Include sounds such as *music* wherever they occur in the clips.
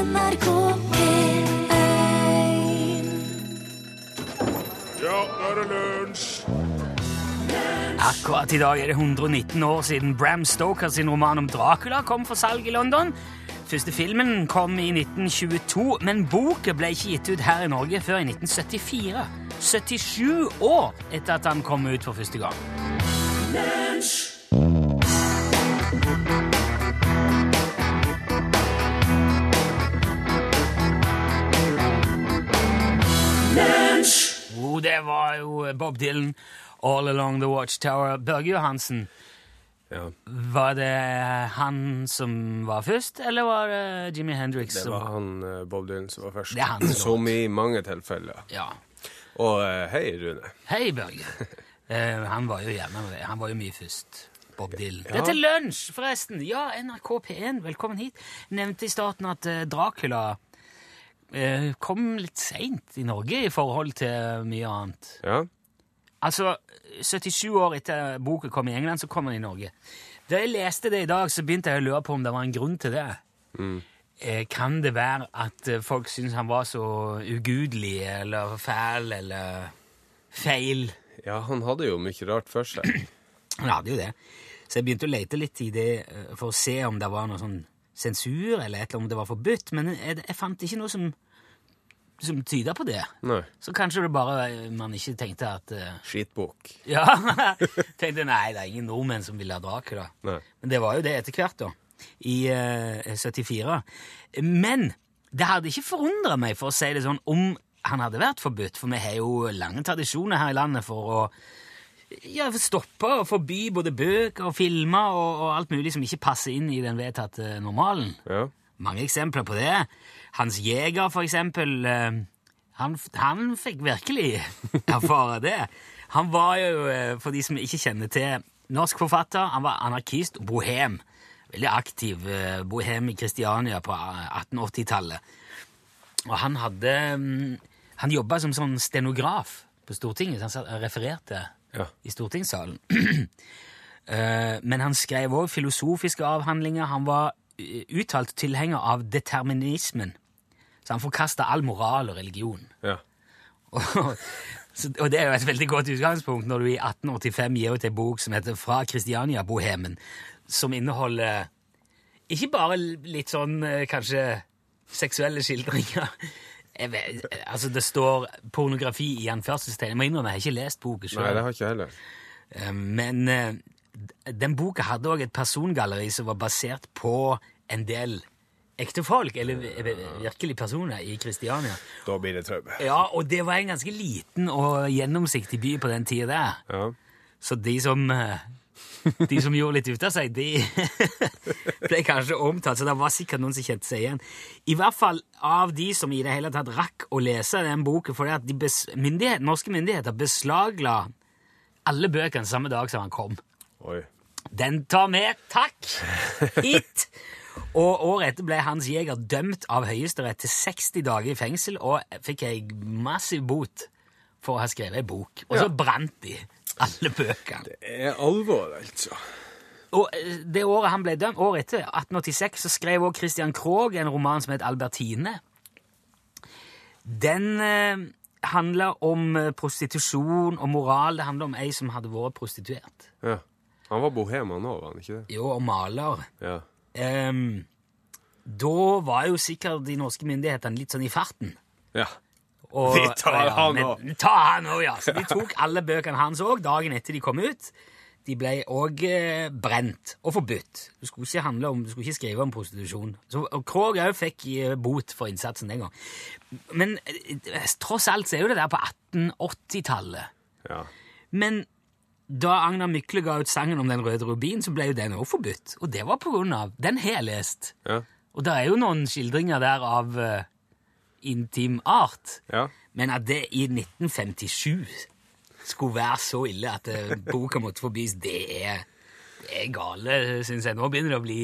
NRK P1 Ja, nå er det lunsj! Akkurat i dag er det 119 år siden Bram Stoker sin roman om Dracula kom for salg i London. Første filmen kom i 1922, men boka ble ikke gitt ut her i Norge før i 1974. 77 år etter at han kom ut for første gang. Jo, det var jo Bob Dylan, All Along the Watchtower. Børge Johansen, Ja, var det han som var først, eller var det Jimmy Hendrix det som var han eh, Bob Dylan som var først. Som i mange tilfeller. Ja. Og eh, hei, Rune. Hei, Børge. uh, *laughs* han var jo hjemme med. Han var jo mye først. Bob Dylan. Ja. Det er til lunsj, forresten! Ja, NRK P1, velkommen hit. Nevnte i starten at Dracula eh, kom litt seint i Norge i forhold til mye annet. Ja, Altså, 77 år etter boka kom i England, så kom den i Norge. Da jeg leste det i dag, så begynte jeg å lure på om det var en grunn til det. Eh, kan det være at eh, folk syns han var så ugudelig eller fæl eller feil? ja, han hadde jo mye rart for seg. Han hadde jo det. Så jeg begynte å lete litt i det eh, for å se om det var noe sånn sensur, eller et eller om det var forbudt, men jeg, jeg fant ikke noe som, som tyder på det. Nei. Så kanskje det bare eh, man ikke tenkte at uh, Skitbok. *laughs* Ja, tenkte nei, det er ingen nordmenn som vil ha Dracula. Nei. Men det var jo det etter hvert, da. I uh, 74. Men det hadde ikke forundra meg, for å si det sånn, om han hadde vært forbudt. For vi har jo lange tradisjoner her i landet for å ja, stoppe og forby både bøker og filmer og, og alt mulig som ikke passer inn i den vedtatte normalen. Ja. Mange eksempler på det. Hans Jæger, for eksempel, eh, han, han fikk virkelig erfare det. Han var jo, eh, for de som ikke kjenner til norsk forfatter, han var anarkist og bohem. Veldig aktiv eh, bohem i Kristiania på eh, 1880-tallet. Og han hadde mm, Han jobba som sånn stenograf på Stortinget, så han refererte Ja. i stortingssalen. *clears throat* Men han skrev òg filosofiske avhandlinger. Han var uttalt tilhenger av determinismen. Så han forkasta all moral og religion. Ja. *laughs* Og, og det er jo et veldig godt utgangspunkt når du i 1885 gir ut en bok som heter Fra Kristiania-bohemen, som inneholder ikke bare litt sånn eh, kanskje seksuelle skildringer. *laughs* Vet, altså Det står pornografi i anførselstegn. Jeg må innrømme, jeg har ikke lest boka Nei, sjøl. det har ikke jeg heller. Eh, Men eh, den boka hadde òg et persongalleri som var basert på en del ekte folk, eller virkelig personer, i Kristiania. Da blir det trøbbel. Ja, og det var en ganske liten og gjennomsiktig by på den tida der. Ja. Så de som eh, De som gjorde litt ut av seg, de *laughs* ble kanskje omtalt, så det var sikkert noen som kjente seg igjen. I hvert fall av de som i det hele tatt rakk å lese den boken, fordi at myndighet, norske myndigheter beslagla alle bøkene samme dag som han kom. Oi. Den tar med, takk! *laughs* Hit! Og året etter ble Hans Jæger dømt av Høyesterett til 60 dager i fengsel og fikk ei massiv bot for å ha skrevet ei bok. Og så brant de alle bøkene. Det er alvor, altså. Og eh, det året han ble dømt, året etter, 1886, så skrev også Christian Krogh en roman som het Albertine. Den eh, handler om eh, prostitusjon og moral. Det handler om ei som hadde vært prostituert. Ja. Han var bohem, han òg, var han ikke det? Jo, og maler. Ja. Ehm, da var jo sikkert de norske myndighetene litt sånn i farten. Ja. Og, Vi tar ja, han òg! også. Ta han òg, ja. Så de *laughs* tok alle bøkene hans òg dagen etter de kom ut. De ble òg eh, brent og forbudt. Du skulle ikke handle om, du skulle ikke skrive om prostitusjon. Så, og Krogh òg fikk eh, bot for innsatsen den gang. Men eh, tross alt så er jo det der på 1880-tallet. ja. Men da Agnar Mykle ga ut sangen om Den røde rubin, så ble jo den òg forbudt. Og det var på grunn av Den har jeg lest. Ja. Og det er jo noen skildringer der av uh, intim art. Ja. Men at det i 1957 skulle være så ille at uh, boka måtte forbys, det er, det er gale, syns jeg. Nå begynner det å bli,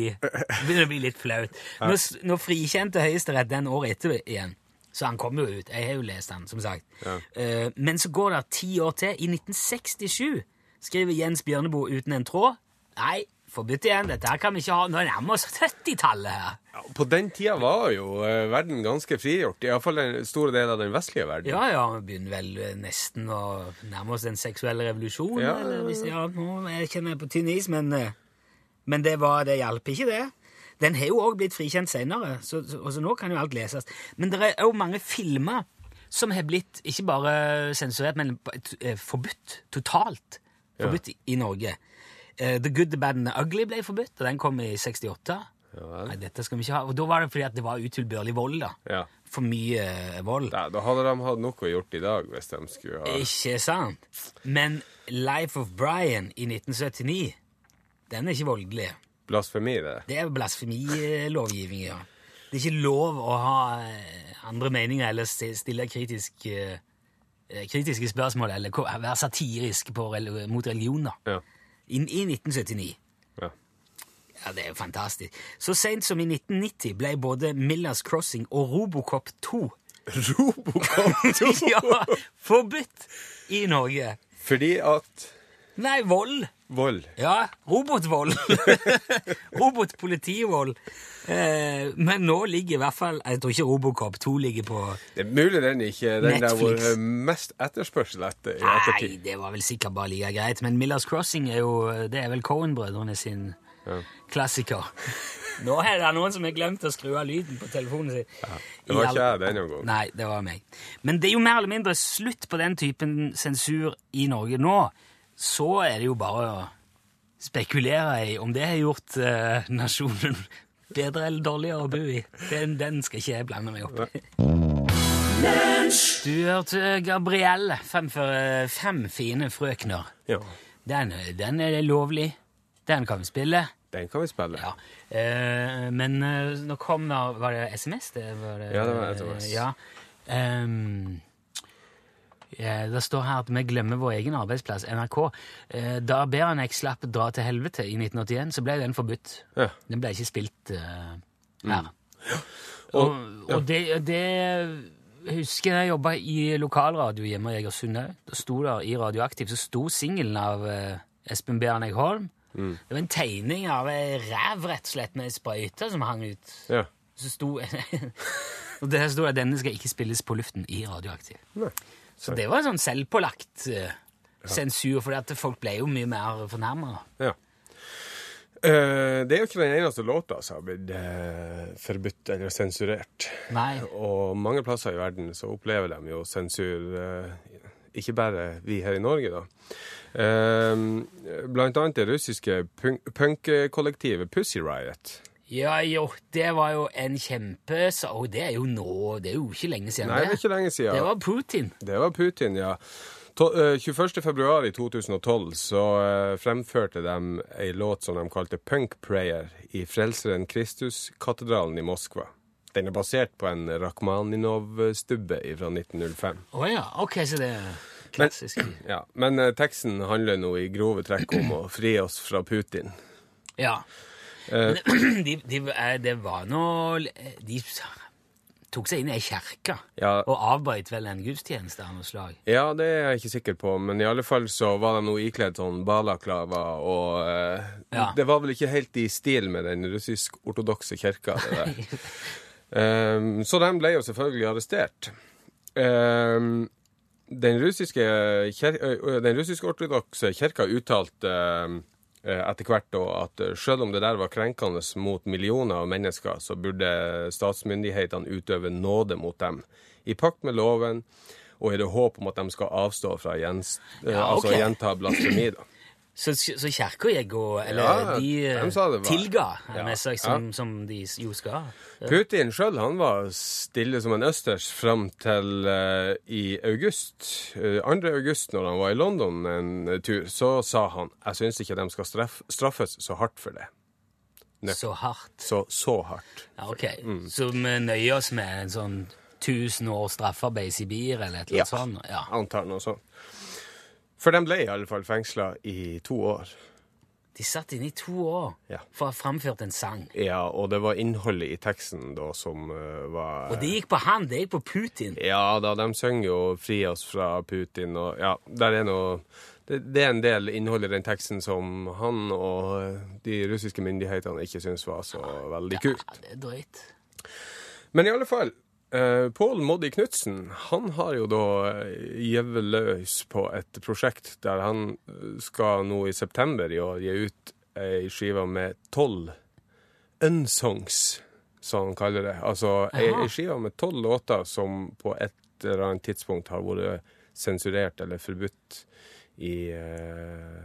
det å bli litt flaut. Nå, nå frikjente Høyesterett den året etter igjen. Så han kom jo ut. Jeg har jo lest han, som sagt. Ja. Eh, men så går det ti år til. I 1967 skriver Jens Bjørneboe uten en tråd. Nei, forbudt igjen. Dette her kan vi ikke ha. Nå nærmer oss 70-tallet her. Ja, på den tida var jo eh, verden ganske frigjort. Iallfall en stor del av den vestlige verden. Ja, ja, vi begynner vel eh, nesten å nærme oss den seksuelle revolusjonen. Ja. eller hvis, ja, nå jeg kjenner jeg på tynn is, men, eh, men det, var, det hjalp ikke, det. Den har jo òg blitt frikjent senere, så, så, så nå kan jo alt leses. Men det er òg mange filmer som har blitt ikke bare sensurert, men forbudt. Totalt forbudt i- i Norge. Uh, The Good, The Bad and The Ugly ble forbudt, og den kom i 68. Ja. Nei, dette skal vi ikke ha. Og da var det fordi at det var utilbørlig vold, da. Ja. For mye eh, vold. Nei, da hadde de hatt noe gjort i dag hvis de skulle ha Ikke sant? Men Life of Brian i 1979, den er ikke voldelig. blasfemi, det. Det er blasfemilovgivning, ja. Det er ikke lov å ha eh, andre meninger eller stille kritisk, eh, kritiske spørsmål eller være satirisk på, mot religion, da. Ja. I, I 1979. ja. Ja, Det er jo fantastisk. Så sent som i 1990 ble både Millers Crossing og Robocop 2 *laughs* Robocop 2! *laughs* ja, forbudt i Norge. Fordi at Nei, vold. Vold Ja, robotvold. *laughs* Robotpolitivold. Eh, men nå ligger i hvert fall Jeg tror ikke Robocop 2 ligger på Det er mulig den ikke den der hvor mest etterspørsel etter i Nei, det var vel sikkert bare like greit. Men Millers Crossing er jo Det er vel Cohen-brødrene sin klassiker. *laughs* Nå er det noen som har glemt å skru av lyden på telefonen sin. Det var ikke jeg denne gangen. Nei, det var meg. Men det er jo mer eller mindre slutt på den typen sensur i Norge nå. Så er det jo bare å spekulere i om det har gjort eh, nasjonen bedre eller dårligere å bo i. Den, den skal ikke jeg blande meg opp i. Du hørte Gabrielle fremføre Fem fine frøkner. Ja, Den, den er lovlig. Den kan vi spille. den kan vi spille. Ja. Eh, men eh, nå kom da Var det SMS? Det var det, Ja, det var SMS. Ja. Um, det står her at vi glemmer vår egen arbeidsplass, NRK. Eh, da Beranek slapp dra til helvete i 1981, så ble den forbudt. Ja. Den ble ikke spilt uh, her. Og- Og, og det, det husker jeg jobba i lokalradio hjemme i Egersund òg. Da sto der i Radioaktiv så sto singelen av uh, Espen Beranek Holm. Det var en tegning av ei ræv, rett og slett, med ei sprøyte som hang ut. Ja. Så sto *laughs* Og der sto det at denne skal ikke spilles på luften i Radioaktiv. Nei. Så det var sånn selvpålagt eh, sensur, for folk ble jo mye mer fornærma. Ja. Uh, det er jo ikke den eneste låta som har blitt uh, forbudt eller sensurert. Nei. Og mange plasser i verden så opplever de jo sensur, Uh, ikke bare vi her i Norge, da. Blant annet det russiske punk- punkkollektivet Pussy Riot. Ja jo, det var jo en kjempe... Og det er jo nå Det er jo ikke lenge siden. Nei, det er ikke lenge siden. Det var Putin. Det var Putin, ja. To, eh, 21. februar i 2012 så eh, fremførte de ei låt som de kalte Punk Prayer i Frelseren Kristus-katedralen i Moskva. Den er basert på en Rakhmaninov-stubbe fra 1905. Å ja, ok, så det er klassisk. *clears throat* Ja, Men eh, teksten handler nå i grove trekk om å fri oss fra Putin. Ja. Eh, Men *clears throat* de, de, det var nå De tok seg inn i ei kjerke Ja. og avbrøt vel en gudstjeneste av noe slag. Ja, det er jeg ikke sikker på, men i alle fall så var de nå ikledd sånn balaklava, og eh, Ja. det var vel ikke helt i stil med den russisk-ortodokse kirka, det der. *laughs* Ehm, så de ble jo selvfølgelig arrestert. Um, den russiske russisk-ortodokse kirka uttalte eh, etter hvert da at eh, selv om det der var krenkende mot millioner av mennesker, så burde statsmyndighetene utøve nåde mot dem, i pakt med loven og i det håp om at de skal avstå fra å eh, Ja, altså, gjenta blasfemi. da. Så, så kirka gikk og Eller Ja, de, eh, tilga Ja, med seg som, som de jo skal. Putin sjøl var stille som en østers fram til uh, i august. Uh, 2. august, når han var i London en uh, tur, så sa han jeg syns ikke de skal straff, straffes så hardt for det. Nø. Så hardt. Så så hardt. Ja, ok. Mm. Så vi nøyer oss med en sånn 1000 års straffarbeid i Sibir eller et eller annet sånt? Ja. Antar noe sånt. For de ble i alle fall fengsla i to år. De satt inne i to år Ja. for å ha framført en sang. Ja, og det var innholdet i teksten da som uh, var Og det gikk på han, det gikk på Putin. Ja da, de synger jo 'Fri oss fra Putin', og ja, der er noe det, det er en del innhold i den teksten som han og eh, de russiske myndighetene ikke syns var så veldig kult. Ja, det er drøyt. Men i alle fall, eh, Pål Moddi Knutsen han har jo da eh, gjevet løs på et prosjekt der han eh, skal nå i september i år gi ut ei skive med tolv unsongs, som han kaller det. Altså ei, ei skive med tolv låter som på et eller annet tidspunkt har vært sensurert eller forbudt i eh,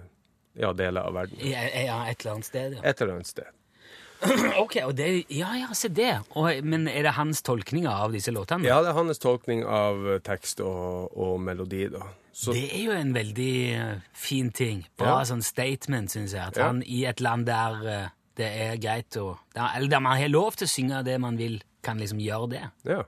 ja, deler av verden. Ja, et eller annet sted, ja. Et eller annet sted. *clears throat* Ok, og det, ja, ja, se det. Og, men er det hans tolkninger av disse låtene? Ja, det er hans tolkning av tekst og, og melodi, da. Så Det er jo en veldig eh, fin ting. Bra Ja. sånn statement, syns jeg. At Ja. han i et land der eh, det er greit å der, Eller der man har lov til å synge det man vil, kan liksom gjøre det. Ja.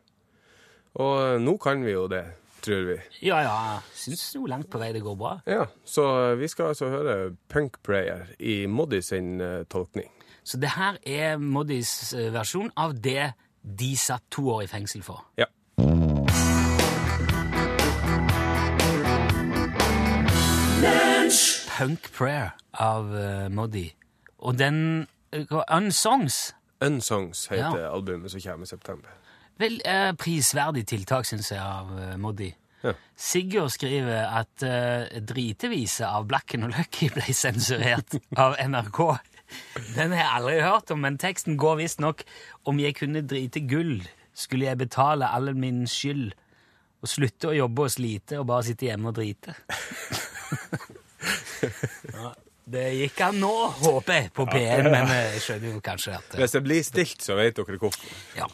Og eh, nå kan vi jo det, tror vi. Ja, ja, syns jo langt på vei det går bra. Ja, Så vi skal altså høre Punk Prayer i Moddy sin tolkning. Så det her er Moddys eh, versjon av det de satt to år i fengsel for. Ja. Punk Prayer av uh, Moddi. Og den uh, Unsongs Unsongs heter Ja. albumet som kommer i september. Vel, uh, prisverdig tiltak, syns jeg, av uh, Moddi. Ja. Sigurd skriver at uh, driteviset av Blacken og Lucky ble sensurert av NRK. Den har jeg aldri hørt om, men teksten går visstnok om jeg kunne drite gull, skulle jeg betale all min skyld og slutte å jobbe og slite og bare sitte hjemme og drite. *laughs* ja, det gikk an nå, håper jeg, på P1, men jeg skjønner jo kanskje at Hvis det blir stilt, så vet dere hvorfor. ja.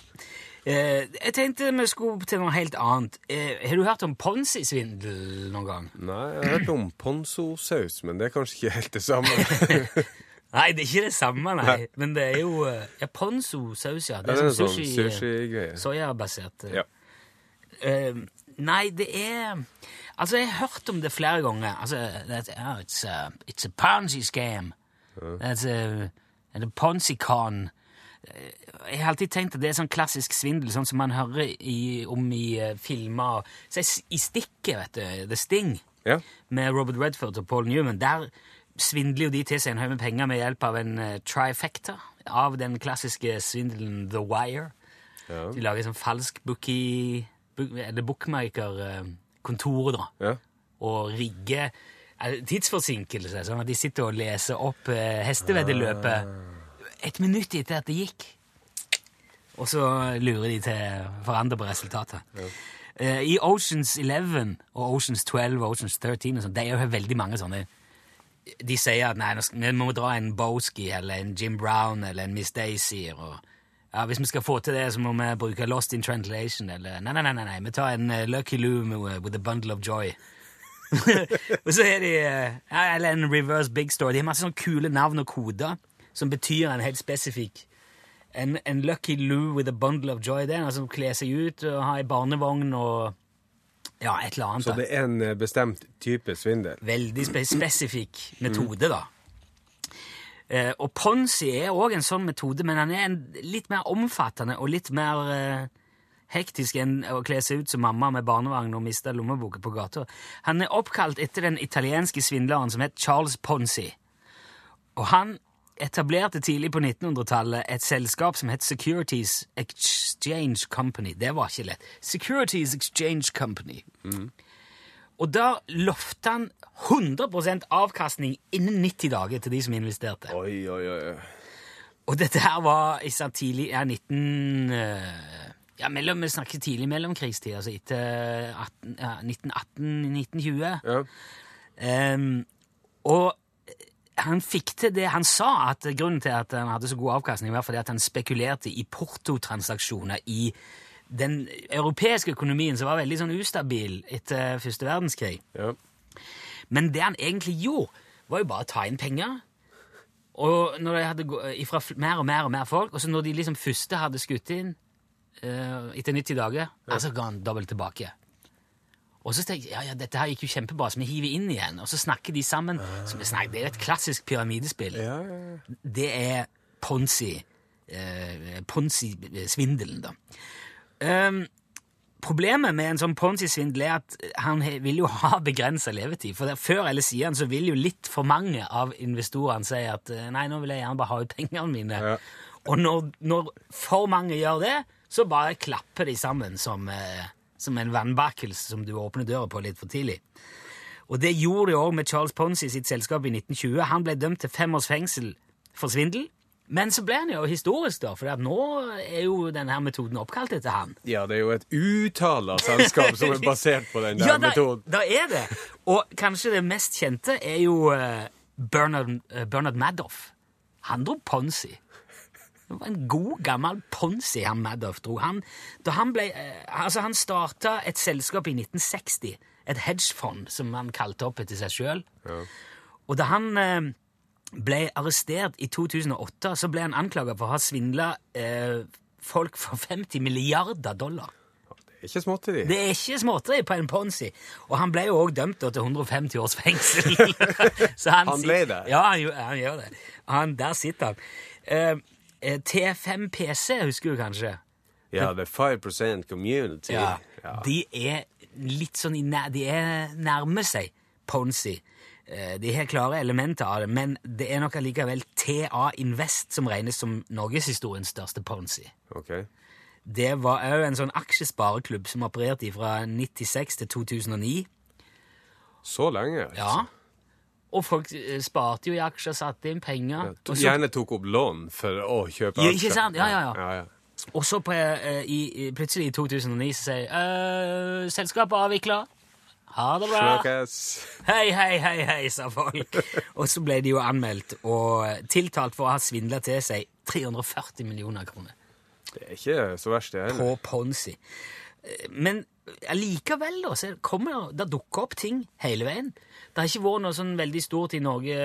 Eh, jeg tenkte vi skulle til noe helt annet. Eh, har du hørt om Ponzi-svindel noen gang? Nei, jeg har hørt om ponzo-saus, men det er kanskje ikke helt det samme. *laughs* Nei, det er ikke det samme, nei. Men det er jo uh, ja, ponzo-saus, ja. Det er er sånn sushi-greie. sushi-greie. Soyabasert. eh. Ja. Uh, nei, det er Altså, jeg har hørt om det flere ganger. Altså, that, oh, it's, a, it's a Ponzi scam. That's a, and a Ponzi-con. Eh, Jeg har alltid tenkt at det er sånn klassisk svindel, sånn som man hører i, om i uh, filmer. Så I Stikket, vet du, The Sting, Ja. med Robert Redford og Paul Newman, der svindler jo de til seg en haug med penger med hjelp av en eh, trifecta av den klassiske svindelen The Wire. Ja. De lager sånn falsk bookie, book, eller bookmaker kontoret da, ja. og rigger eh, tidsforsinkelse, sånn at de sitter og leser opp eh, hesteveddeløpet et minutt etter at det gikk. Og så lurer de til forandre på resultatet. Eh, I Oceans 11 og Oceans 12 og Oceans 13 og sånt, er jo veldig mange sånne de sier at nei, vi må dra en Boski eller en Jim Brown eller en Miss Daisy. Og, ja, hvis vi skal få til det, så må vi bruke Lost in Translation eller Nei, nei, nei, nei, vi tar en eh, Lucky Lou with a bundle of joy. *laughs* og så er de eh, ja, Eller en Reverse Big Story. De har masse sånne kule navn og koder som betyr en helt spesifikk en, en Lucky Lou with a bundle of joy. Det er en som kler seg ut og har ei barnevogn og ja, et eller annet. Så det er en eh, bestemt type svindel. Veldig spe spesifikk metode, da. Eh, og Ponzi er òg en sånn metode, men han er en, litt mer omfattende og litt mer eh, hektisk enn å kle seg ut som mamma med barnevogn og miste lommeboka på gata. Han er oppkalt etter den italienske svindleren som het Charles Ponzi. Og han etablerte tidlig på 1900-tallet et selskap som het Securities Exchange Company. Det var ikke lett. Securities Exchange Company. Og da lovte han 100% avkastning innen 90 dager til de som investerte. Oi, oi, oi. Og dette her var i sånn tidlig ja, 19... eh, Ja, mellom, vi snakker tidlig mellomkrigstid, altså etter 18, ja, 1918-1920. Ja. Um, og han fikk til det Han sa at grunnen til at han hadde så god avkastning, var fordi at han spekulerte i portotransaksjoner i den europeiske økonomien, som var veldig sånn ustabil etter første verdenskrig. ja. Men det han egentlig gjorde, var jo bare å ta inn penger. Og når de hadde gå- ifra mer og mer og mer folk, og så når de liksom første hadde skutt inn uh, etter 90 dager, altså ga han dobbelt tilbake. Og så tenker jeg ja, ja, dette her gikk jo kjempebra, så vi hiver inn igjen. Og så snakker de sammen. som vi snakker, det er et klassisk pyramidespill. Ja, ja, ja. Det er Ponzi. Eh, Ponzi-svindelen, da. Um, Problemet med en sånn Ponzi-svindel er at han vil jo ha begrensa levetid. For før eller siden så vil jo litt for mange av investorene si at eh, nei, nå vil jeg gjerne bare ha ut pengene mine. Ja. Og når, når for mange gjør det, så bare klapper de sammen som, eh, som en vannbakkelse som du åpner døra på litt for tidlig. Og det gjorde de òg med Charles Ponzi sitt selskap i 1920. Han ble dømt til fem års fengsel for svindel. Men så ble han jo historisk, da, for nå er jo denne metoden oppkalt etter han. Ja, det er jo et utall av selskap som er basert på den *laughs* der Ja, da, metoden. da er det. Og kanskje det mest kjente er jo eh, Bernard, eh, Bernard Madoff. Han dro Ponzi. Det var en god, gammel Ponzi han Madoff dro. Han, da han ble, eh, altså han starta et selskap i 1960, et hedgefond som han kalte opp etter seg sjøl. Og da han eh, ble arrestert i 2008, så ble han anklaga for å ha svindla eh, folk for 50 milliarder dollar. Det er ikke småtteri. Det er ikke småtteri på en Ponzi. Og han ble jo òg dømt til 150 års fengsel. *laughs* Så Han sit- ble det? Ja, han, han gjør det. Han, der sitter han. Eh, T5 PC, husker du kanskje? Ja, er 5 community. Ja. De er litt sånn i nær, De er nærmer seg Ponzi. Eh, De har klare elementer av det, men det er nok allikevel TA Invest som regnes som norgeshistoriens største Ponzi. Ok. Det var òg en sånn aksjespareklubb som opererte fra 96 til 2009. Så lenge? altså. Ja. Og folk eh, sparte jo i aksjer, satte inn penger. To- så- Gjerne tok opp lån for å kjøpe aksjer. ikke sant? Ja, ja, ja. ja, ja. Og så på, eh, plutselig i 2009 så sier uh, selskapet avvikla. Ha det bra. Snakkes. Hei, hei, hei, hei, sa folk. og så ble de jo anmeldt og tiltalt for å ha svindla til seg 340 millioner kroner Det er ikke så verst, det heller. på Ponzi. Men allikevel, da, så kommer det, dukker opp ting hele veien. Det har ikke vært noe sånn veldig stort i Norge,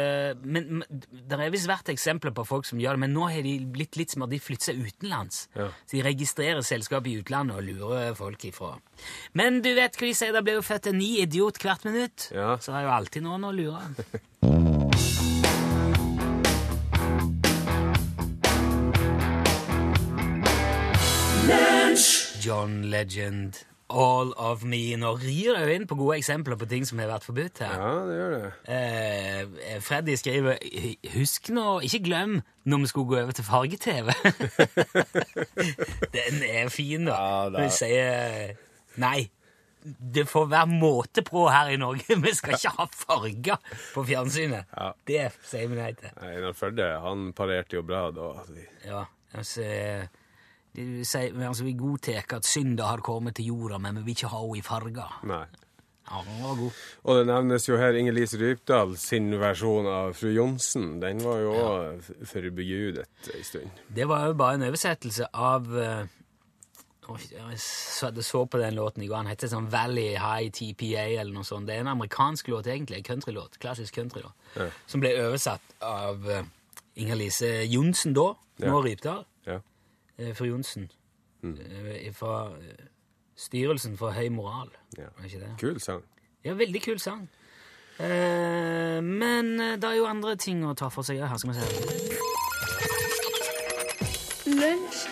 men men det har visst vært eksempler på folk som gjør det, men nå har de blitt litt som at de flytter seg utenlands. Ja. Så de registrerer selskap i utlandet og lurer folk ifra. Men du vet hva de sier, det blir jo født en ny idiot hvert minutt. Ja. Så det er jo alltid noen å lure. John Legend, All of Me. Nå rir det jo inn på gode eksempler på ting som har vært forbudt her. Ja, det gjør det. Eh, Freddy skriver Husk nå, ikke glem når vi skulle gå over til farge-TV. *laughs* Den er fin, da. Ja, da. Vi sier nei. Det får være måte på her i Norge. *laughs* Vi skal ikke ha farger på fjernsynet. Ja. Det sier vi nei til. Einar Førde han parerte jo bra da. Ja, altså sier, altså, Vi godtar at synda har kommet til jorda, men vi vil ikke ha henne i farger. Nei. Ja, den var god. Og det nevnes jo her Inger-Lise Rypdal sin versjon av Fru Johnsen. Den var jo òg forbudet ei stund. Det var jo bare en oversettelse av eh, Jeg så, på den låten i går. Den heter sånn Valley High TPA eller noe sånt. Det er en amerikansk låt, egentlig. En countrylåt. Klassisk countrylåt. Ja. Som ble oversatt av uh, Inger-Lise Johnsen da. Nå Ja. Rypdal. Eh, Fru Johnsen. Mm. eh, fra eh, Styrelsen for høy moral. ja. Var ikke det? Kul sang. Ja, veldig kul sang. Eh, men det er jo andre ting å ta for seg her, skal vi se. Lunsj,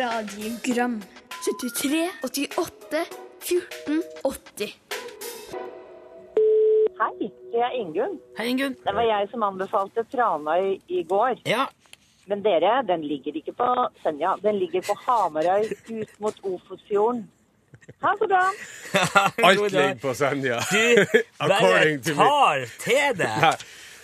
radiogram 73, 88, 14, 80 Hei, det er Ingunn. Hei, Ingunn. Det var jeg som anbefalte Tranøy i går. Ja, Men dere, den ligger ikke på Senja. Den ligger på Hamarøy ut mot Ofotfjorden. Ha det bra. *laughs* Alt ligger på Senja. Du *laughs* bare According to me. tar til det. *laughs* Nei,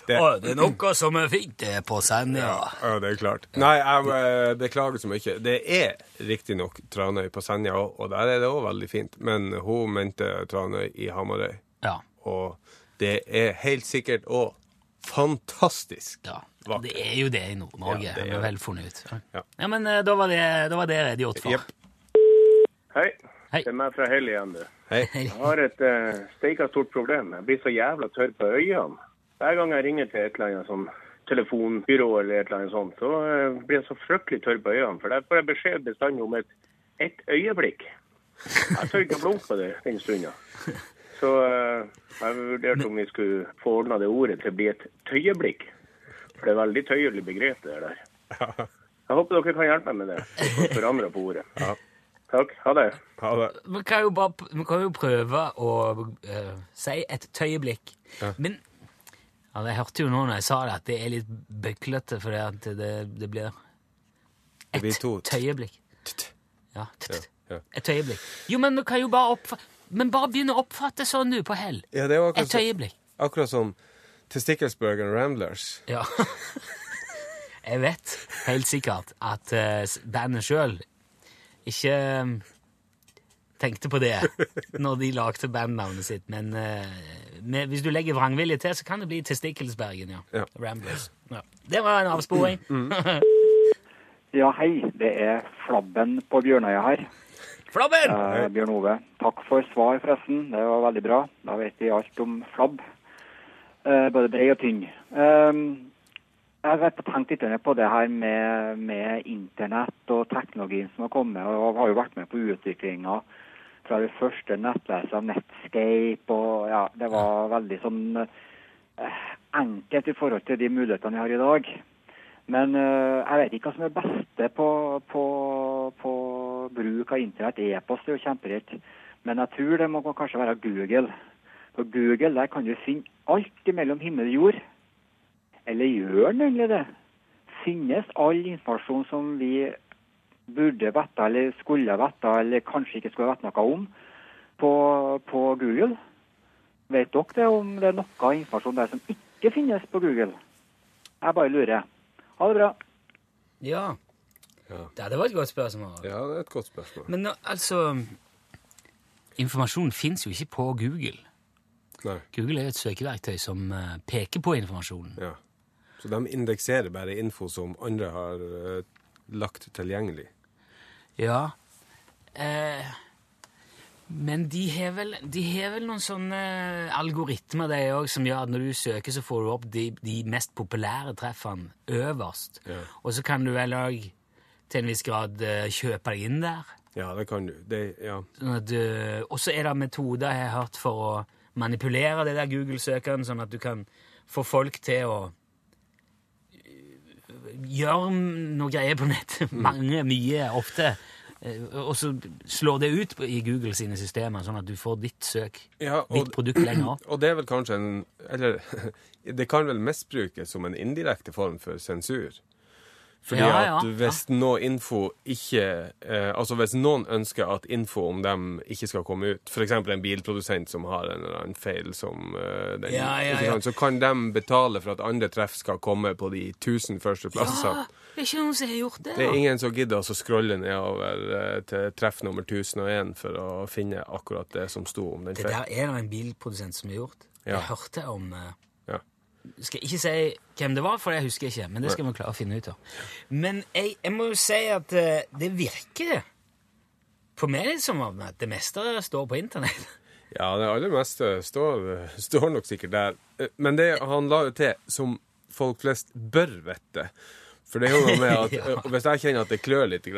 det, Å, det er noe som er fint på Senja. ja, det er klart. Nei, jeg eh, beklager så mye. Det er riktignok Tranøy på Senja òg, og der er det òg veldig fint. Men hun mente Tranøy i Hamarøy. Ja. Og det er helt sikkert òg fantastisk. ja. Vakkert. Det er jo det i Nord-Norge. Ja, det er vel funnet ut. Ja. Ja, men eh, da var det, da var det redegjort for. Yep. Hei. Hei. Det er meg fra Hell igjen, du. Hei. Jeg har et uh, steika stort problem. Jeg blir så jævla tørr på øynene. Hver gang jeg ringer til et eller annet sånn telefonbyrå eller et eller annet sånt, så uh, blir jeg så fryktelig tørr på øynene. For der får jeg beskjed bestandig om et, et øyeblikk. Jeg tør ikke å blunke på det den stunda. Så uh, jeg vurderte om vi skulle få ordna det ordet til å bli et tøyeblikk. For det er veldig tøyelig begrep, det der. Jeg håper dere kan hjelpe meg med det. Forandre på ordet. Takk. Ha det. Ha det. Vi kan jo, bare, vi kan jo prøve å uh, si et tøyeblikk. Ja. Men ja, jeg hørte jo nå når jeg sa det, at det er litt bøklete, for det, det blir Det blir et to. tøyeblikk. Ja. Ja. Et tøyeblikk. Jo, men du kan jo bare oppfatte Men bare begynne å oppfatte sånn, du, på hell. Ja, er Et akkurat, som, tøyeblikk. Akkurat and Ramblers. Ja. *laughs* Jeg vet helt sikkert at eh, bandet sjøl ikke eh, tenkte på det når de lagde bandnavnet sitt, men eh, med, hvis du legger vrangvilje til, så kan det bli Testikkelsbergen, ja. Ja. Ramblers. Ja. Det var en avsporing. *laughs* Ja, hei. Det er Flabben på Bjørnøya her. Flabben! Eh, Bjørn Ove. Takk for svar, forresten. Det var veldig bra. Da vet vi alt om flabb. Eh, både brei og tynn. Eh, jeg har tenkt litt på det her med, med internett og teknologien som har kommet, og har jo vært med på utviklinga fra det første nettleser Netscape, og ja, det var veldig sånn eh, enkelt i forhold til de mulighetene vi har i dag. Men eh, jeg vet ikke hva som er beste på, på, på bruk av internett. E-post er jo kjemperett. Men jeg tror det må kanskje være Google. På Google der kan du finne alt mellom himmel og jord. Eller gjør den egentlig det? Finnes all informasjon som vi burde vite, eller skulle vite, eller kanskje ikke skulle vite noe om, på, på Google? Vet dere det om det er noe informasjon der som ikke finnes på Google? Jeg bare lurer. Ha det bra. Ja. Ja. det var et godt spørsmål. Ja, det er et godt spørsmål. Men altså Informasjon fins jo ikke på Google. Nei, Google er et søkeverktøy som eh, peker på informasjonen. ja. Så de indekserer bare info som andre har uh, lagt tilgjengelig. Ja. Eh, men de har, vel, de har vel noen sånne algoritmer de òg, som gjør at når du søker, så får du opp de, de mest populære treffene øverst. Ja. Og så kan du vel òg til en viss grad eh, kjøpe deg inn der. Ja, det kan du. Det, ja. Sånn eh, og så er det metoder jeg har hørt for å manipulere det der Google-søkeren, sånn at du kan få folk til å eh, gjøre noe greier på nett. Mange, mye, ofte. Eh, Og så slår det ut i Google sine systemer, sånn at du får ditt søk, Ja, og- ditt produkt lenger opp. *clears throat* Og det er vel kanskje en Eller *laughs* det kan vel misbrukes som en indirekte form for sensur. Fordi Ja, ja, at hvis noe info ikke eh, Altså hvis noen ønsker at info om dem ikke skal komme ut, f.eks. en bilprodusent som har en eller annen feil som eh, den, Ja, ja, ja. sant, Så kan de betale for at andre treff skal komme på de 1000 første plassene. Ja, det er ikke noen som har gjort det. Det er ingen som gidder å scrolle nedover eh, til treff nummer 1001 for å finne akkurat det som sto om den Det der er det en bilprodusent som har gjort. Ja. Jeg hørte om eh, Ja. Skal ikke si hvem det var, for jeg husker ikke. Men det skal vi klare å finne ut av. Men jeg, jeg må jo si at eh, det virker på meg som om at det meste står på internett. *laughs* Ja, det aller meste står, står nok sikkert der. Eh, Men det han la jo til, som folk flest bør vite For det er jo noe med at *laughs* Ja. hvis jeg kjenner at det klør litt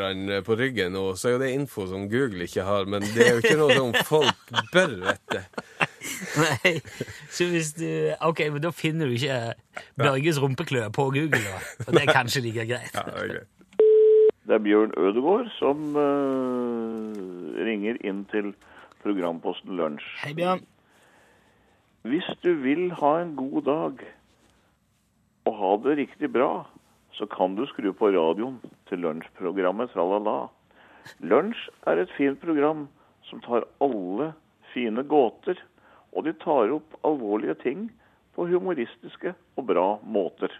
på ryggen nå, så er jo det info som Google ikke har, men det er jo ikke noe som folk bør vite. *laughs* Nei, så hvis du Ok, men da finner du ikke Børges rumpeklø på Google, da. Og det er kanskje like greit. Ja, det er greit. Det er Bjørn Ødegård som uh, ringer inn til programposten Lunsj. Hei, Bjørn. Hvis du vil ha en god dag og ha det riktig bra, så kan du skru på radioen til lunsjprogrammet Tralala. Lunsj er et fint program som tar alle fine gåter, og de tar opp alvorlige ting på humoristiske og bra måter.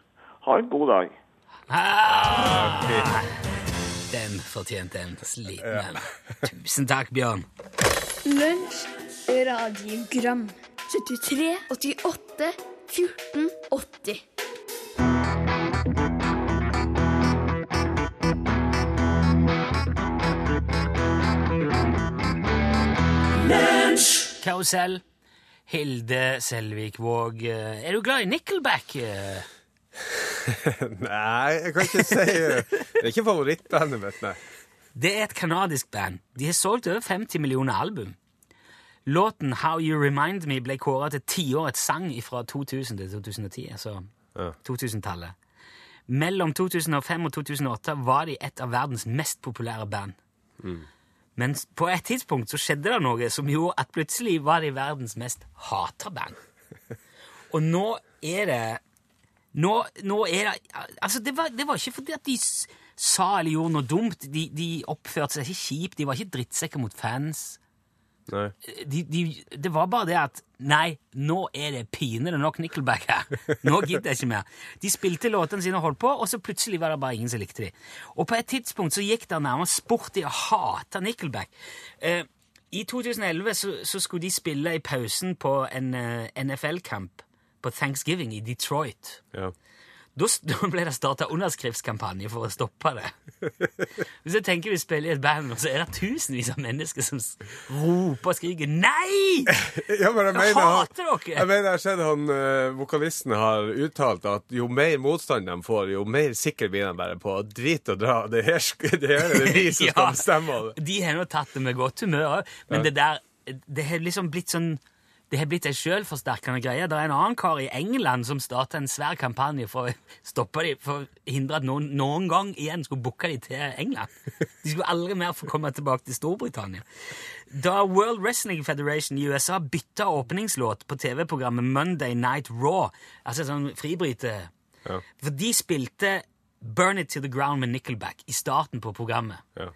Ha en god dag. Ah, den fortjente en sliten en. Tusen takk, Bjørn. Lunsj, radiogram 73, 88, 14, 80 Karusell. Hilde Selvik Våg. Eh, Er du glad i Nickelback? *laughs* Nei, jeg kan ikke si det. Det er ikke favorittbandet mitt, nei. Det er et kanadisk band. De har solgt over 50 millioner album. Låten How You Remind Me ble kåret til tiårets sang fra 2000 til 2010, altså Ja. 2000-tallet. Mellom 2005 og 2008 var de et av verdens mest populære band. Men på et tidspunkt så skjedde det noe som gjorde at plutselig var de verdens mest hata band. Og nå er det Nå, nå er det Altså, det var, det var ikke fordi at de sa eller gjorde noe dumt. De, de oppførte seg ikke kjipt. De var ikke drittsekker mot fans. De, de, det var bare det at Nei, nå er det pinlig nok Nickelback her. Nå gidder jeg ikke mer. De spilte låtene sine og holdt på, og så plutselig var det bare ingen som likte dem. Og på et tidspunkt så gikk det nærmest sport i å hate Nickelback. Eh, I 2011 så, så skulle de spille i pausen på en uh, NFL-kamp på Thanksgiving i Detroit. Ja. *laughs* Da ble det starta underskriftskampanje for å stoppe det. *laughs* Hvis jeg tenker vi spiller i et band, så er det tusenvis av mennesker som *laughs* roper og skriker 'nei!' Ja, men jeg, mener, hater dere! Jeg mener, jeg har sett han eh, vokalisten har uttalt at jo mer motstand de får, jo mer sikker blir de bare på drit og dra. Det her, det her er det vi som skal bestemme. De har nå tatt det med godt humør òg, men det der Det har liksom blitt sånn det har blitt ei sjølforsterkende greie. Det er en annen kar i England som starta en svær kampanje for å stoppe dem, for å hindre at noen noen gang igjen skulle booke dem til England. De skulle aldri mer få komme tilbake til Storbritannia. Da World Wrestling Federation i USA bytta åpningslåt på TV-programmet Monday Night Raw, altså sånn fribryte Ja. For de spilte Burn It To The Ground med Nickelback i starten på programmet. Ja.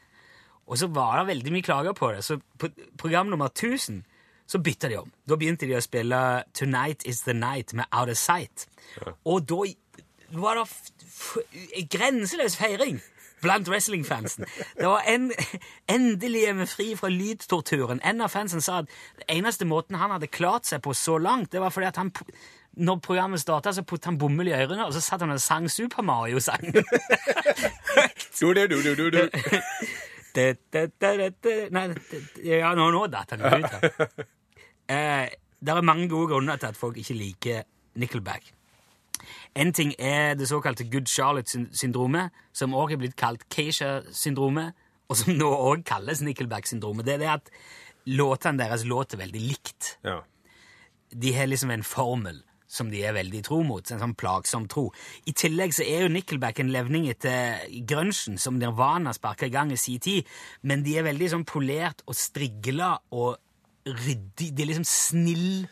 Og så var det veldig mye klager på det. Så på program nummer 1000 så bytta de om. Da begynte de å spille Tonight Is The Night med Out of Sight. Og da var det grenseløs feiring blant wrestlingfansen. Det var en, endelig er vi fri fra lydtorturen. En av fansen sa at den eneste måten han hadde klart seg på så langt, det var fordi at han når programmet starta, så puttet han bomull i ørene, og så satt han og sang Super Mario-sang. Nei, ja, nå, nå datt han ut. *laughs* Eh, det er mange gode grunner til at folk ikke liker Nickelback. En ting er det såkalte Good Charlotte-syndromet, som også er blitt kalt Keisha-syndromet, og som nå også kalles Nickelback-syndromet. Det er det at låtene deres låter veldig likt. Ja. De har liksom en formel som de er veldig tro mot, en sånn plagsom tro. I tillegg så er jo Nickelback en levning etter grunchen, som Nirvana sparka i gang i sin tid, men de er veldig sånn polert og strigla og ryddig. Det er liksom snill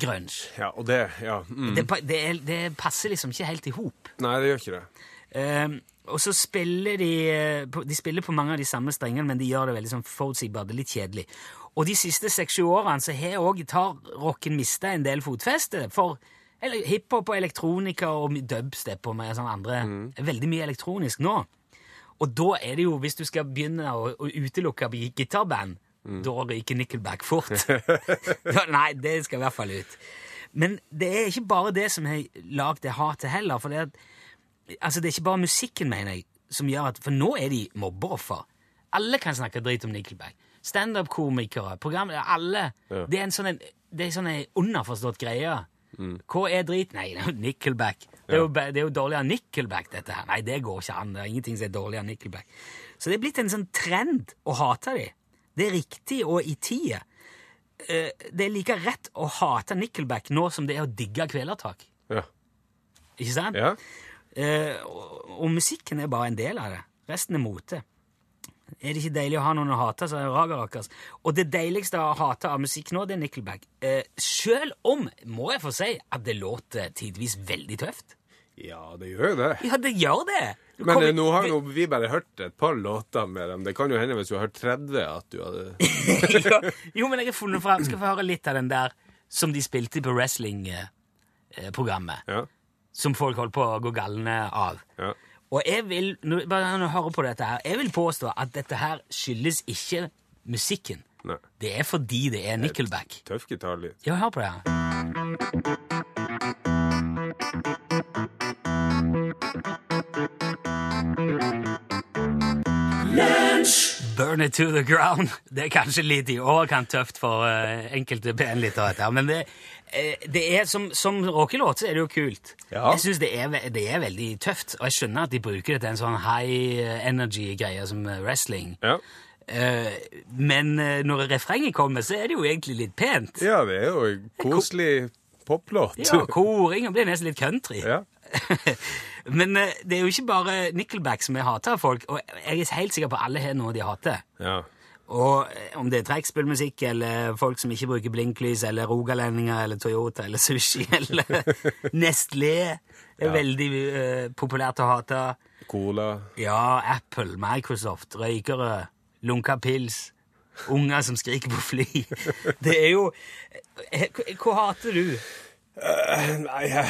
grunge. ja, og det Ja. Mm. Det, det, er, det passer liksom ikke helt i hop. Nei, det gjør ikke det. Eh, og så spiller de eh, De spiller på mange av de samme strengene, men de gjør det veldig sånn forutsigbart. Litt kjedelig. Og de siste seks-sju årene så har òg gitarrocken mista en del fotfeste. For eller, hiphop og elektronika og dubstep og sånn andre Veldig mye elektronisk nå. Og da er det jo, hvis du skal begynne å, å utelukke gitarband, da ryker Nickelback fort. *laughs* Nei, det skal i hvert fall ut. Men det er ikke bare det som har lagd det hatet heller. For det, er- altså, det er ikke bare musikken, mener jeg, som gjør at For nå er de mobbeoffer. Alle kan snakke drit om Nickelback. Standup-komikere, program... alle. Ja. Det er en sånn, en, det er sånn en underforstått greie. Hva er drit? Nei, det er jo Nickelback. Det er jo, det er jo dårligere Nickelback, dette her. Nei, det går ikke an. Det er ingenting som er dårligere Nickelback. Så det er blitt en sånn trend å hate dem. Det er riktig og i tide. Eh, Det er like rett å hate Nickelback nå som det er å digge Kvelertak. Ja. Ikke sant? ja. Eh, og, og musikken er bare en del av det. Resten er mote. Er det ikke deilig å ha noen å hate, så er det Raga Rakas. Og det deiligste å hate av musikk nå, det er Nickelback. Eh, Selv om, må jeg få si, at det låter tidvis veldig tøft. Ja, det gjør det. Ja, det gjør det! Du Men kommer- eh, nå har jo vi bare hørt et par låter med dem. Det kan jo hende hvis du har hørt 30 at du hadde *laughs* jo, Jo, men jeg har funnet frem Skal få høre litt av den der som de spilte på wrestling-programmet. Ja. Som folk holdt på å gå galne av. ja. Og jeg vil bare høre hører på dette her, jeg vil påstå at dette her skyldes ikke musikken. Nei. Det er fordi det er Nickelback. Tøff gitarlyd. Ja, hør på det her. Burn it to the ground. *laughs* Det er kanskje litt i overkant tøft for uh, enkelte bandlyttere, men det, uh, det er som, som rockelåt så er det jo kult. Ja. Jeg syns det, det er veldig tøft, og jeg skjønner at de bruker det til en sånn high energy-greie som eh, wrestling. Ja. Uh, men eh, når refrenget kommer, så er det jo egentlig litt pent. ja, det er jo en koselig poplåt. Ja, koringa blir nesten litt country. Ja. *laughs* Men eh, det er jo ikke bare Nickelback som er hata av folk, og jeg er helt sikker på at alle har noe de hater. Ja. Og eh, om det er trekkspillmusikk, eller folk som ikke bruker blinklys, eller rogalendinger, eller Toyota, eller sushi, *laughs* eller Nestlé er veldig uh, populært å hate. Cola. Ja, Apple, Microsoft, røykere, lunka pils, unger som skriker på fly. *laughs* Det er jo Hva hater du? Eh, Nei, jeg,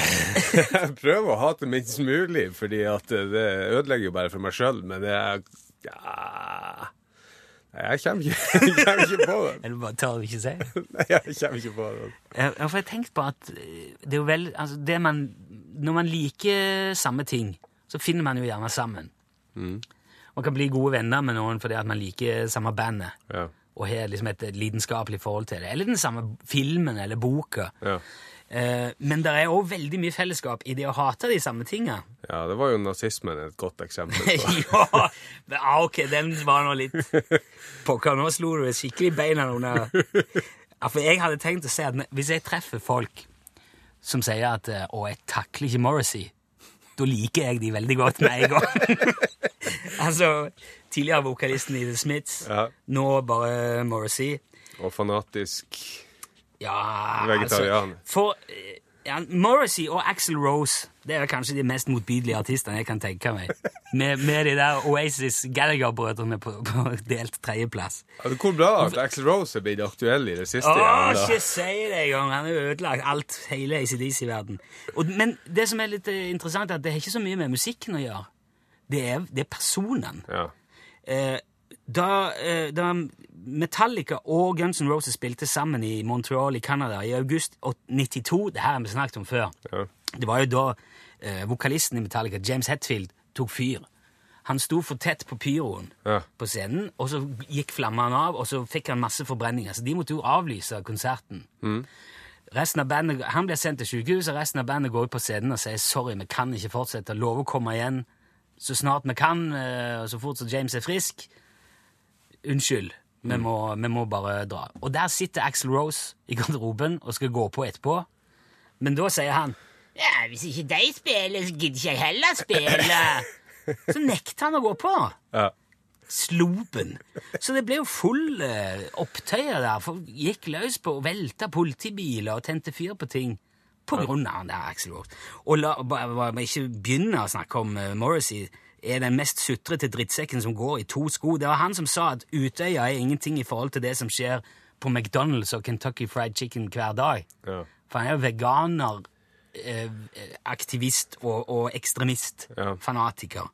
jeg *laughs* prøver å hate minst mulig, fordi at det ødelegger jo bare for meg sjøl, men det er ja, Nei, jeg kommer ikke, *laughs* jeg kommer ikke på det. Eller bare tør du ikke si? *laughs* Nei, jeg kommer ikke på det. Ja, for jeg har tenkt på at eh, det er jo vel altså det man, Når man liker samme ting, så finner man jo gjerne sammen. Man kan bli gode venner med noen fordi at man liker samme bandet. Ja. Og har liksom et lidenskapelig forhold til det. Eller den samme filmen eller boka. Ja. Eh, men det er òg veldig mye fellesskap i det å hate de samme tinga. *laughs* ja, det var jo nazismen et godt eksempel på. *laughs* ja, men, ah, ok, den var nå litt Pokker, nå slo du skikkelig beina under ja, For jeg hadde tenkt å si at hvis jeg treffer folk som sier at eh, 'Å, jeg takler ikke Morrissey', da liker jeg de veldig godt med en gang. *laughs* altså, tidligere vokalisten i The Smiths, Ja. nå bare Morrissey. Og fanatisk Ja, Vegetarianer. Altså, for eh, ja, Morrissey og Axel Rose det er kanskje de mest motbydelige artistene jeg kan tenke meg. Med, med de der Oasis Gallagher-brødrene på, på delt tredjeplass. det Hvor bra at Axel Rose er blitt aktuell i det siste. Åh, da. ikke si det engang! Han har ødelagt alt, hele ACDC-verden. Men det som er litt eh, interessant, er at det har ikke så mye med musikken å gjøre. Det er, det er personen. Ja. Eh, da, eh, da Metallica og Guns N' Roses spilte sammen i Montreal i Canada i august 92 Det her har vi snakket om før. Ja. Det var jo da eh, vokalisten i Metallica, James Hetfield, tok fyr. Han sto for tett på pyroen Ja. på scenen, og så gikk flammene av, og så fikk han masse forbrenninger. Så de måtte jo avlyse konserten. Mm. av bandet, Han blir sendt til sykehuset, resten av bandet går ut på scenen og sier sorry, vi kan ikke fortsette. Lover å komme igjen så snart vi kan, eh, og så fort som James er frisk. Unnskyld, vi, må, vi må bare dra. Og der sitter Axel Rose i garderoben og skal gå på etterpå. Men da sier han ja, hvis ikke de spiller, så gidder ikke jeg heller spille. *laughs* Så nekter han å gå på. Ja. Slopen. Så det ble jo full eh, opptøyer der. Folk gikk løs på å velte politibiler og tente fyr på ting. På grunn av han der Axel Rose. Og la bare, bare ikke begynne å snakke om eh, Morrissey er den mest sutrete drittsekken som går i to sko. Det var han som sa at Utøya er ingenting i forhold til det som skjer på McDonald's og Kentucky Fried Chicken hver dag. Ja. For han er jo veganer, eh, aktivist og, og ekstremist. Ja. Fanatiker.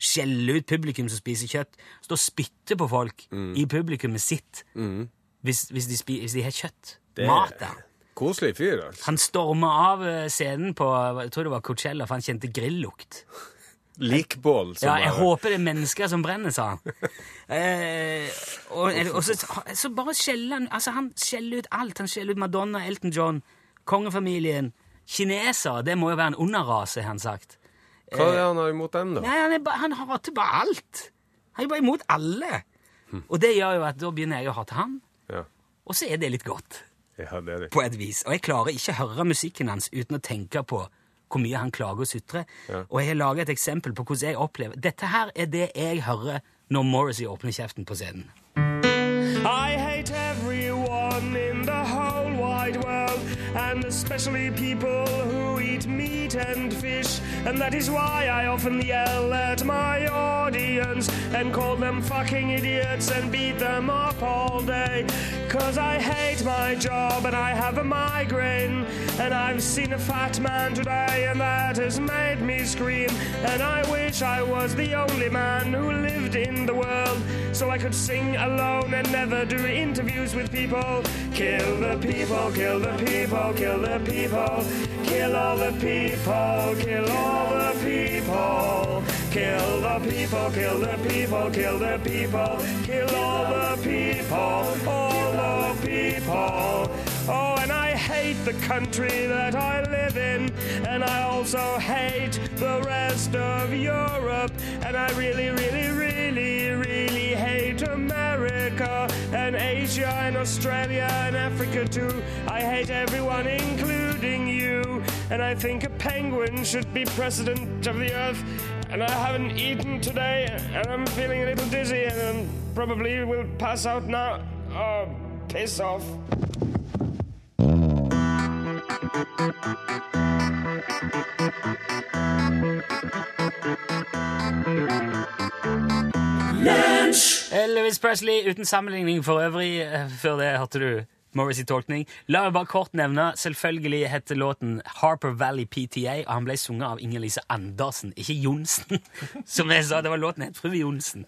Skjeller ut publikum som spiser kjøtt. Står og spytter på folk i publikummet sitt hvis, hvis, de hvis de har kjøtt. Det- Mat der. Koselig fyr, altså. Han storma av eh, scenen på jeg tror det var Coachella, for han kjente grillukt. Likbål. Ja, jeg håper det er mennesker som brenner, sa han. *laughs* Eh, og og så, så bare skjeller han Altså, han skjeller ut alt. Han skjeller ut Madonna, Elton John, kongefamilien, kineser. Det må jo være en underrase, har han sagt. Hva er det han har imot dem, da? Nei, han, ba, han hater bare alt. Han er bare imot alle. Og det gjør jo at da begynner jeg å hate han. Ja. Og så er det litt godt, ja, det er det. på et vis. Og jeg klarer ikke å høre musikken hans uten å tenke på hvor mye han klager og sutrer. Ja. Og jeg har laget et eksempel på hvordan jeg opplever Dette her er det jeg hører når Morrissey åpner kjeften på scenen. I hate everyone in the whole wide world, and especially people who eat meat and fish. And that is why I often yell at my audience and call them fucking idiots and beat them up all day. Cause I hate my job and I have a migraine. And I've seen a fat man today, and that has made me scream. And I wish I was the only man who lived in the world so I could sing alone and never do interviews with people. Kill the people, kill the people, kill the people, kill all the people, kill all the people. Kill the people, kill the people, kill the people, kill all the people, all the people. Oh, and I hate the country that I live in, and I also hate the rest of Europe, and I really, really, really, America and Asia and Australia and Africa too. I hate everyone, including you, and I think a penguin should be president of the earth. and I haven't eaten today, and I'm feeling a little dizzy, and um, probably will pass out now. Oh, piss off. Elvis Presley, uten sammenligning for øvrig. eh, Før det hørte du Morrissey tolkning. La meg bare kort nevne, selvfølgelig heter låten Harper Valley PTA, og han ble sunget av Inger-Lise Andersen, ikke Johnsen. *laughs* Som jeg sa, det var låten het Fru Johnsen.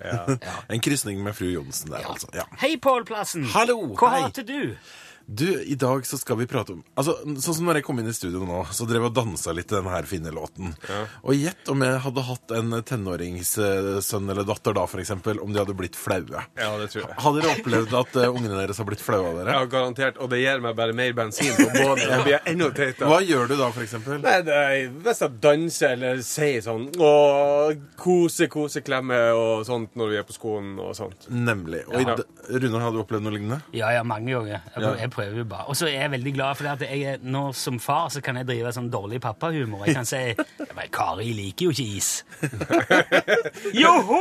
En krysning med fru Johnsen der, altså. Ja. Hei, Pål Plassen. Hallo, Hva hei. hater du? Du, i dag så skal vi prate om Altså, Sånn som når jeg kom inn i studio nå, så drev jeg og dansa litt til denne her fine låten. Og gjett om jeg hadde hatt en tenåringssønn eller datter da, for eksempel, om de hadde blitt flaue. Ja, det tror jeg. Hadde dere opplevd at uh, ungene deres har blitt flaue av dere? Ja, garantert. Og det gir meg bare mer bensin på båten. Jeg blir enda teitere. Hva gjør du da, for eksempel? Nei, det er, Hvis jeg danser eller sier sånn og kose, kose, klemme og sånt når vi er på skolen og sånt. Nemlig. Og i Ja. Runar, har du opplevd noe lignende? Ja, ja, mange ganger. Jeg, Ja. jeg prøver bare. Og så er jeg veldig glad for det at jeg nå som far så kan jeg drive sånn dårlig pappahumor. Jeg kan si ja, men Kari liker jo ikke is. *laughs* Joho!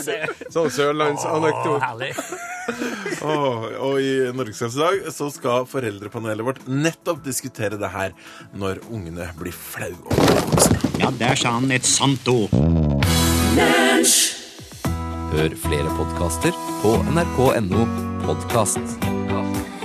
sier jeg. Sånn sørlandsanekdote. herlig. Åh, og i Norgesklasse i så skal foreldrepanelet vårt nettopp diskutere det her når ungene blir flaue. Ja, der sa han et sant ord. Hør flere podkaster på nrk.no podkast.